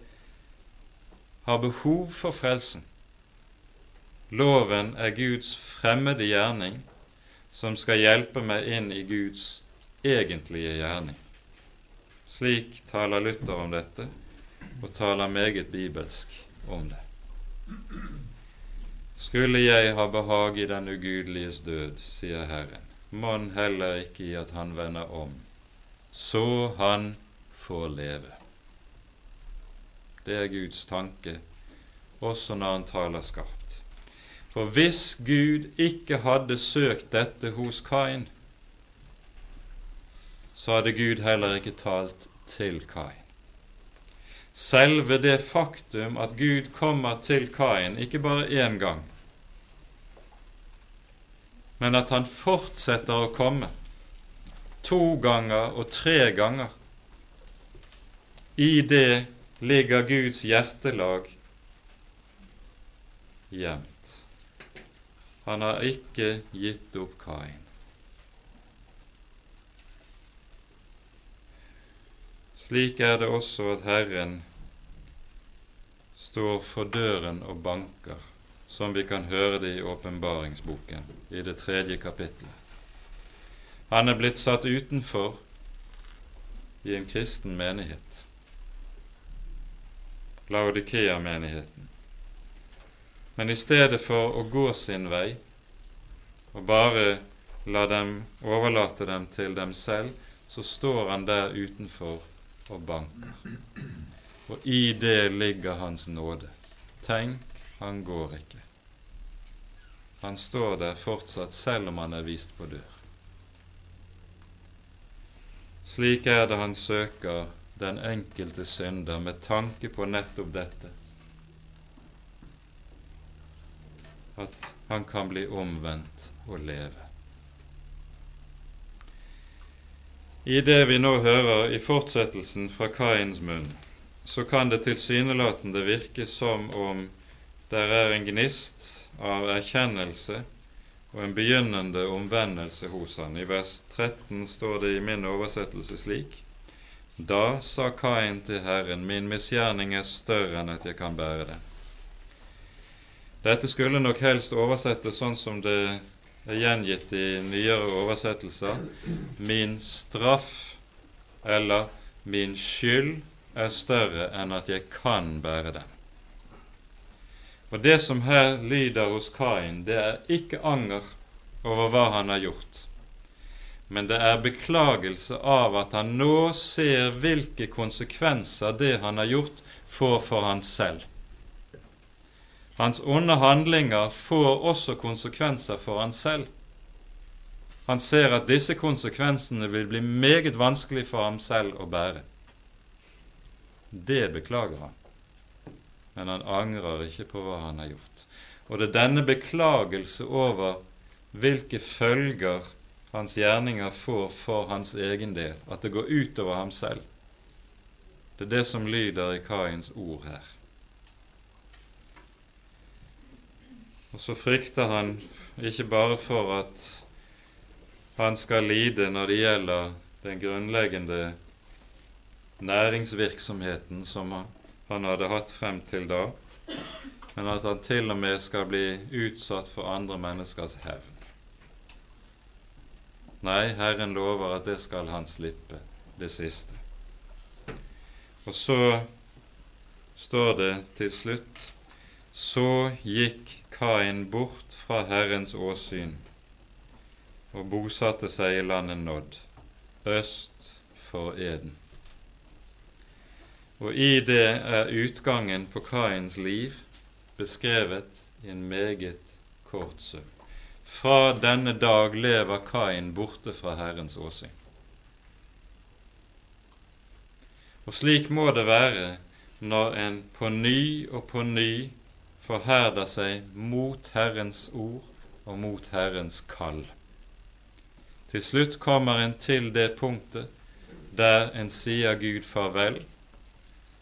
har behov for frelsen, Loven er Guds fremmede gjerning som skal hjelpe meg inn i Guds egentlige gjerning. Slik taler Luther om dette, og taler meget bibelsk om det. Skulle jeg ha behag i den ugudeliges død, sier Herren, mon heller ikke i at han vender om, så han får leve. Det er Guds tanke, også når han taler skarpt. For hvis Gud ikke hadde søkt dette hos Kain, så hadde Gud heller ikke talt til Kain. Selve det faktum at Gud kommer til Kain ikke bare én gang, men at han fortsetter å komme to ganger og tre ganger, i det ligger Guds hjertelag gjemt. Han har ikke gitt opp Kain. Slik er det også at Herren står for døren og banker, som vi kan høre det i åpenbaringsboken i det tredje kapittelet. Han er blitt satt utenfor i en kristen menighet, Laudikea-menigheten. Men i stedet for å gå sin vei og bare la dem overlate dem til dem selv, så står han der utenfor og banker. Og i det ligger Hans nåde. Tenk, han går ikke. Han står der fortsatt, selv om han er vist på dør. Slik er det han søker den enkelte synder med tanke på nettopp dette at han kan bli omvendt og leve. I det vi nå hører i fortsettelsen fra Kains munn, så kan det tilsynelatende virke som om der er en gnist av erkjennelse og en begynnende omvendelse hos han. I vers 13 står det i min oversettelse slik Da sa Kain til Herren, min misgjerning er større enn at jeg kan bære det. Dette skulle nok helst oversettes sånn som det er gjengitt i nyere oversettelser. Min straff eller min skyld er større enn at jeg kan bære den. Og Det som her lyder hos Kain, det er ikke anger over hva han har gjort, men det er beklagelse av at han nå ser hvilke konsekvenser det han har gjort, får for han selv. Hans onde handlinger får også konsekvenser for han selv. Han ser at disse konsekvensene vil bli meget vanskelig for ham selv å bære. Det beklager han, men han angrer ikke på hva han har gjort. Og det er denne beklagelse over hvilke følger hans gjerninger får for hans egen del, at det går utover ham selv. Det er det som lyder i Kains ord her. Og så frykter han ikke bare for at han skal lide når det gjelder den grunnleggende næringsvirksomheten som han hadde hatt frem til da, men at han til og med skal bli utsatt for andre menneskers hevn. Nei, Herren lover at det skal han slippe, det siste. Og så står det til slutt så gikk Kain bort fra Herrens åsyn og bosatte seg i landet Nådd, øst for Eden. Og i det er utgangen på Kains liv beskrevet i en meget kort sum. Fra denne dag lever Kain borte fra Herrens åsyn. Og slik må det være når en på ny og på ny forherder seg mot Herrens ord og mot Herrens kall. Til slutt kommer en til det punktet der en sier Gud farvel,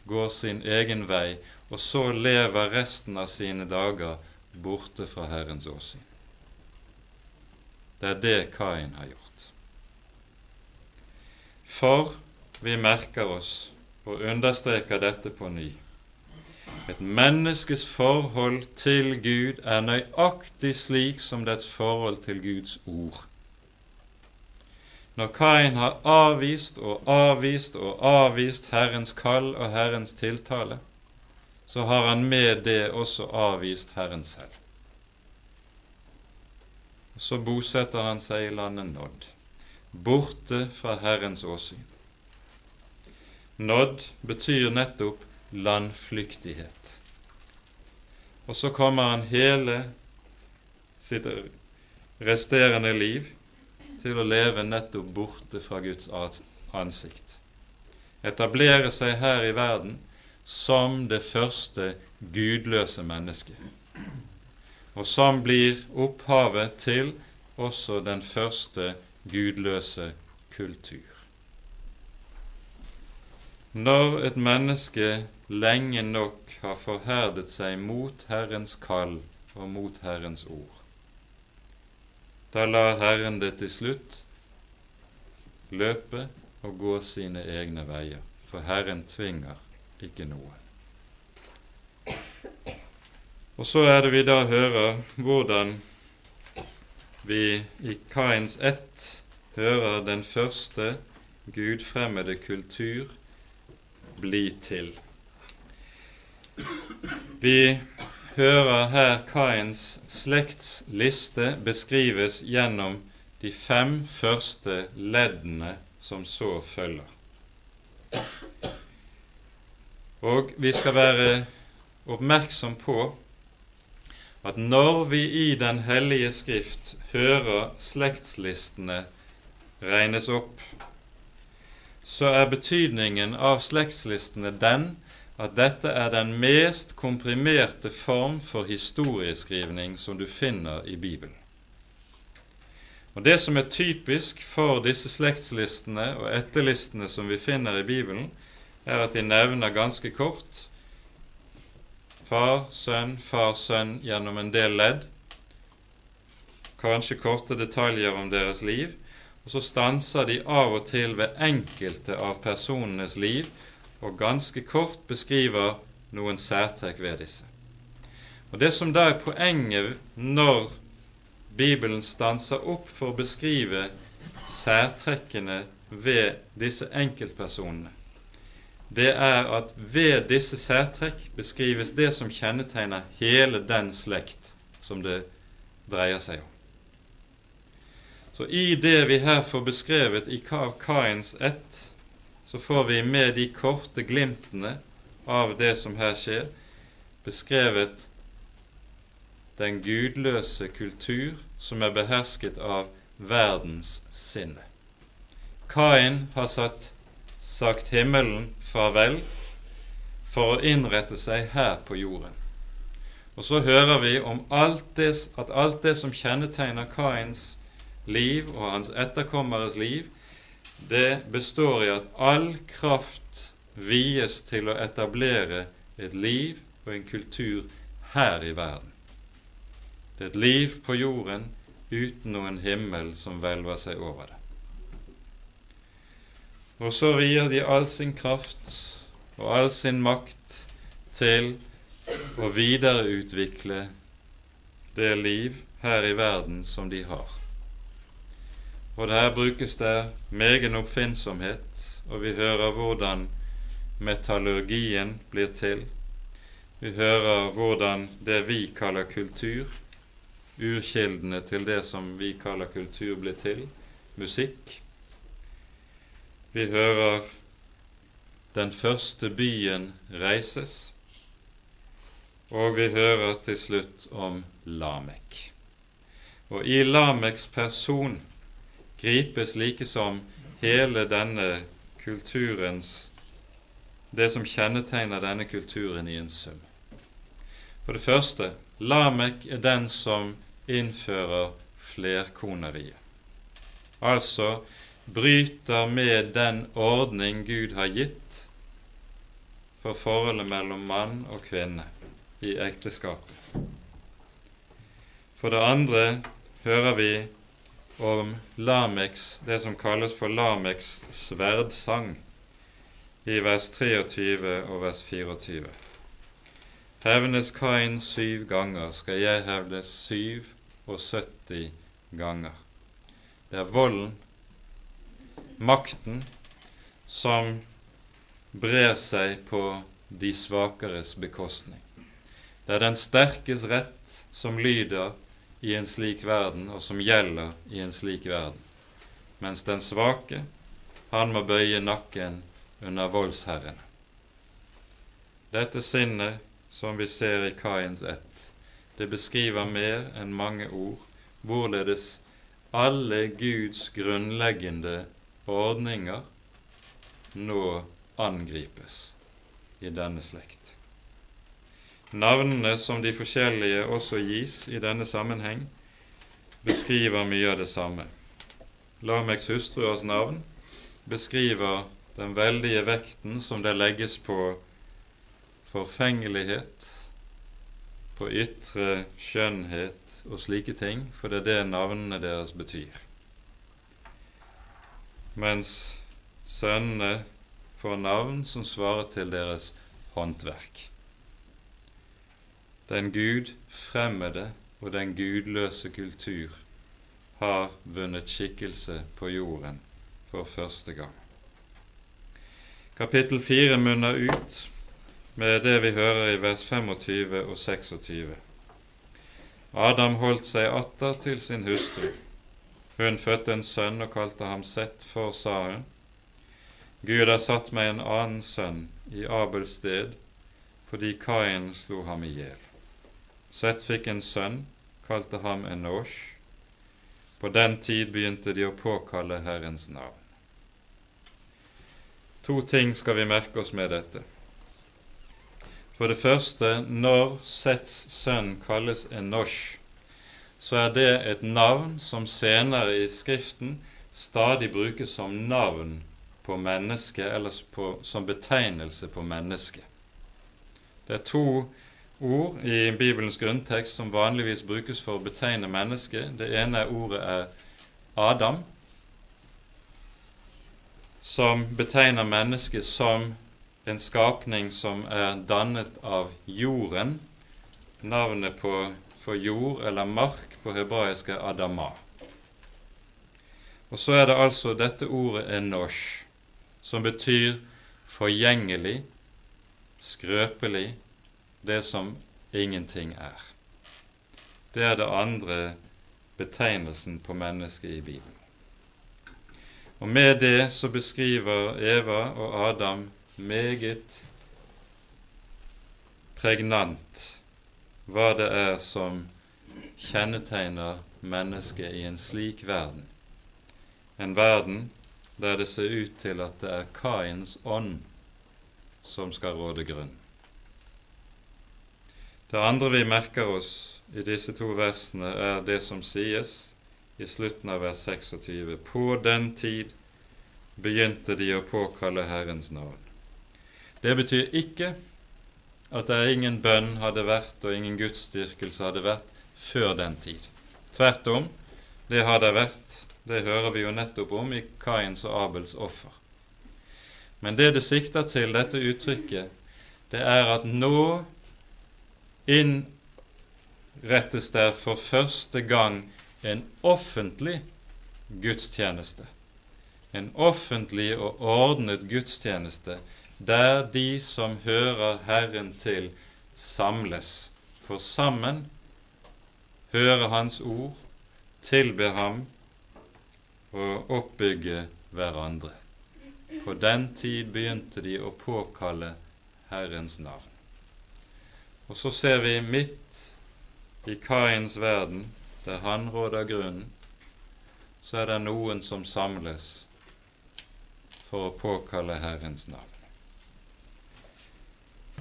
går sin egen vei, og så lever resten av sine dager borte fra Herrens åsyn. Det er det Kain har gjort. For vi merker oss og understreker dette på ny et menneskes forhold til Gud er nøyaktig slik som dets forhold til Guds ord. Når Kain har avvist og avvist og avvist Herrens kall og Herrens tiltale, så har han med det også avvist Herren selv. Så bosetter han seg i landet Nodd, borte fra Herrens åsyn. Nådd betyr nettopp landflyktighet. Og så kommer han hele sitt resterende liv til å leve nettopp borte fra Guds ansikt. Etablere seg her i verden som det første gudløse mennesket, og som blir opphavet til også den første gudløse kultur. Når et menneske lenge nok har forherdet seg mot Herrens kall og mot Herrens ord, da lar Herren det til slutt løpe og gå sine egne veier, for Herren tvinger ikke noe. Og så er det vi da hører hvordan vi i Kains ett hører den første gudfremmede kultur bli til. Vi hører her Kains slektsliste beskrives gjennom de fem første leddene som så følger. Og vi skal være oppmerksom på at når vi i Den hellige Skrift hører slektslistene regnes opp, så er betydningen av slektslistene den at dette er den mest komprimerte form for historieskrivning som du finner i Bibelen. Og Det som er typisk for disse slektslistene og etterlistene som vi finner i Bibelen, er at de nevner ganske kort far, sønn, far, sønn gjennom en del ledd, kanskje korte detaljer om deres liv, og så stanser de av og til ved enkelte av personenes liv og ganske kort beskriver noen særtrekk ved disse. Og Det som da er poenget når Bibelen stanser opp for å beskrive særtrekkene ved disse enkeltpersonene, det er at ved disse særtrekk beskrives det som kjennetegner hele den slekt som det dreier seg om. Så i det vi her får beskrevet i Kains ett, så får vi med de korte glimtene av det som her skjer, beskrevet den gudløse kultur som er behersket av verdens sinne. Kain har satt, sagt himmelen farvel for å innrette seg her på jorden. Og så hører vi om alt det, at alt det som kjennetegner Kains liv og hans etterkommeres liv, det består i at all kraft vies til å etablere et liv og en kultur her i verden. Det er et liv på jorden uten noen himmel som hvelver seg over det. Og så rier de all sin kraft og all sin makt til å videreutvikle det liv her i verden som de har. Og der brukes det megen oppfinnsomhet, og vi hører hvordan metallurgien blir til. Vi hører hvordan det vi kaller kultur, urkildene til det som vi kaller kultur, blir til. Musikk. Vi hører den første byen reises, og vi hører til slutt om Lamek. Og i Lameks person gripes likesom hele denne kulturens det som kjennetegner denne kulturen i en sum. For det første Lamek er den som innfører flerkoneriet. Altså bryter med den ordning Gud har gitt for forholdet mellom mann og kvinne i ekteskapet. For det andre hører vi om Lameks, det som kalles for Lameks sverdsang i vers 23 og vers 24. Hevnes Kain syv ganger, skal jeg hevdes syv og 70 ganger. Det er volden, makten, som brer seg på de svakeres bekostning. Det er den sterkes rett som lyder i en slik verden, og som gjelder i en slik verden, mens den svake, han må bøye nakken under voldsherrene. Dette sinnet som vi ser i Kains ett, det beskriver mer enn mange ord hvorledes alle Guds grunnleggende ordninger nå angripes i denne slekt. Navnene som de forskjellige også gis i denne sammenheng, beskriver mye av det samme. Lameks hustruers navn beskriver den veldige vekten som det legges på forfengelighet, på ytre skjønnhet og slike ting, for det er det navnene deres betyr. Mens sønnene får navn som svarer til deres håndverk. Den Gud fremmede og den gudløse kultur har vunnet skikkelse på jorden for første gang. Kapittel 4 munner ut med det vi hører i vers 25 og 26. Adam holdt seg atter til sin hustru. Hun fødte en sønn og kalte ham Sett, for, sa hun. Gud har satt meg en annen sønn i Abels sted, fordi Kain slo ham i hjel. Sett fikk en sønn, kalte ham Enosh. På den tid begynte de å påkalle Herrens navn. To ting skal vi merke oss med dette. For det første, når Sets sønn kalles Enosh, så er det et navn som senere i Skriften stadig brukes som navn på mennesket, eller på, som betegnelse på mennesket. Det er to ord i Bibelens grunntekst som vanligvis brukes for å betegne mennesket. Det ene ordet er Adam, som betegner mennesket som en skapning som er dannet av jorden. Navnet på, for jord eller mark på hebraisk er Adama. Og så er det altså dette ordet enosh, som betyr forgjengelig, skrøpelig, det som ingenting er. Det er det andre betegnelsen på mennesket i Bibelen. Og med det så beskriver Eva og Adam meget pregnant hva det er som kjennetegner mennesket i en slik verden. En verden der det ser ut til at det er Kains ånd som skal råde grunn. Det andre vi merker oss i disse to versene, er det som sies i slutten av vers 26. På den tid begynte de å påkalle Herrens navn. Det betyr ikke at det er ingen bønn hadde vært og ingen gudsdyrkelse hadde vært før den tid. Tvert om, det har det vært. Det hører vi jo nettopp om i Kains og Abels offer. Men det det sikter til, dette uttrykket, det er at nå innrettes der for første gang en offentlig gudstjeneste. En offentlig og ordnet gudstjeneste der de som hører Herren til, samles for sammen høre Hans ord, tilbe Ham og oppbygge hverandre. På den tid begynte de å påkalle Herrens navn. Og så ser vi midt i Kains verden, der han råder grunnen, så er det noen som samles for å påkalle Herrens navn.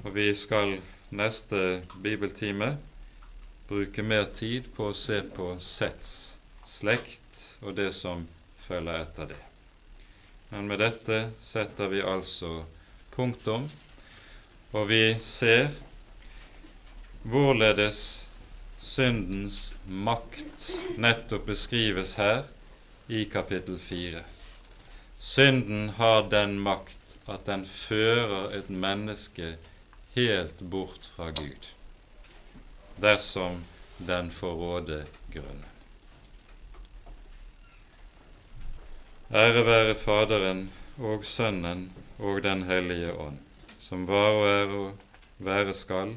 Og vi skal neste bibeltime bruke mer tid på å se på Sets slekt og det som følger etter det. Men med dette setter vi altså punktum, og vi ser hvorledes syndens makt nettopp beskrives her i kapittel 4. Synden har den makt at den fører et menneske helt bort fra Gud, dersom den får råde grunnen. Ære være Faderen og Sønnen og Den hellige ånd, som var og er og være skal,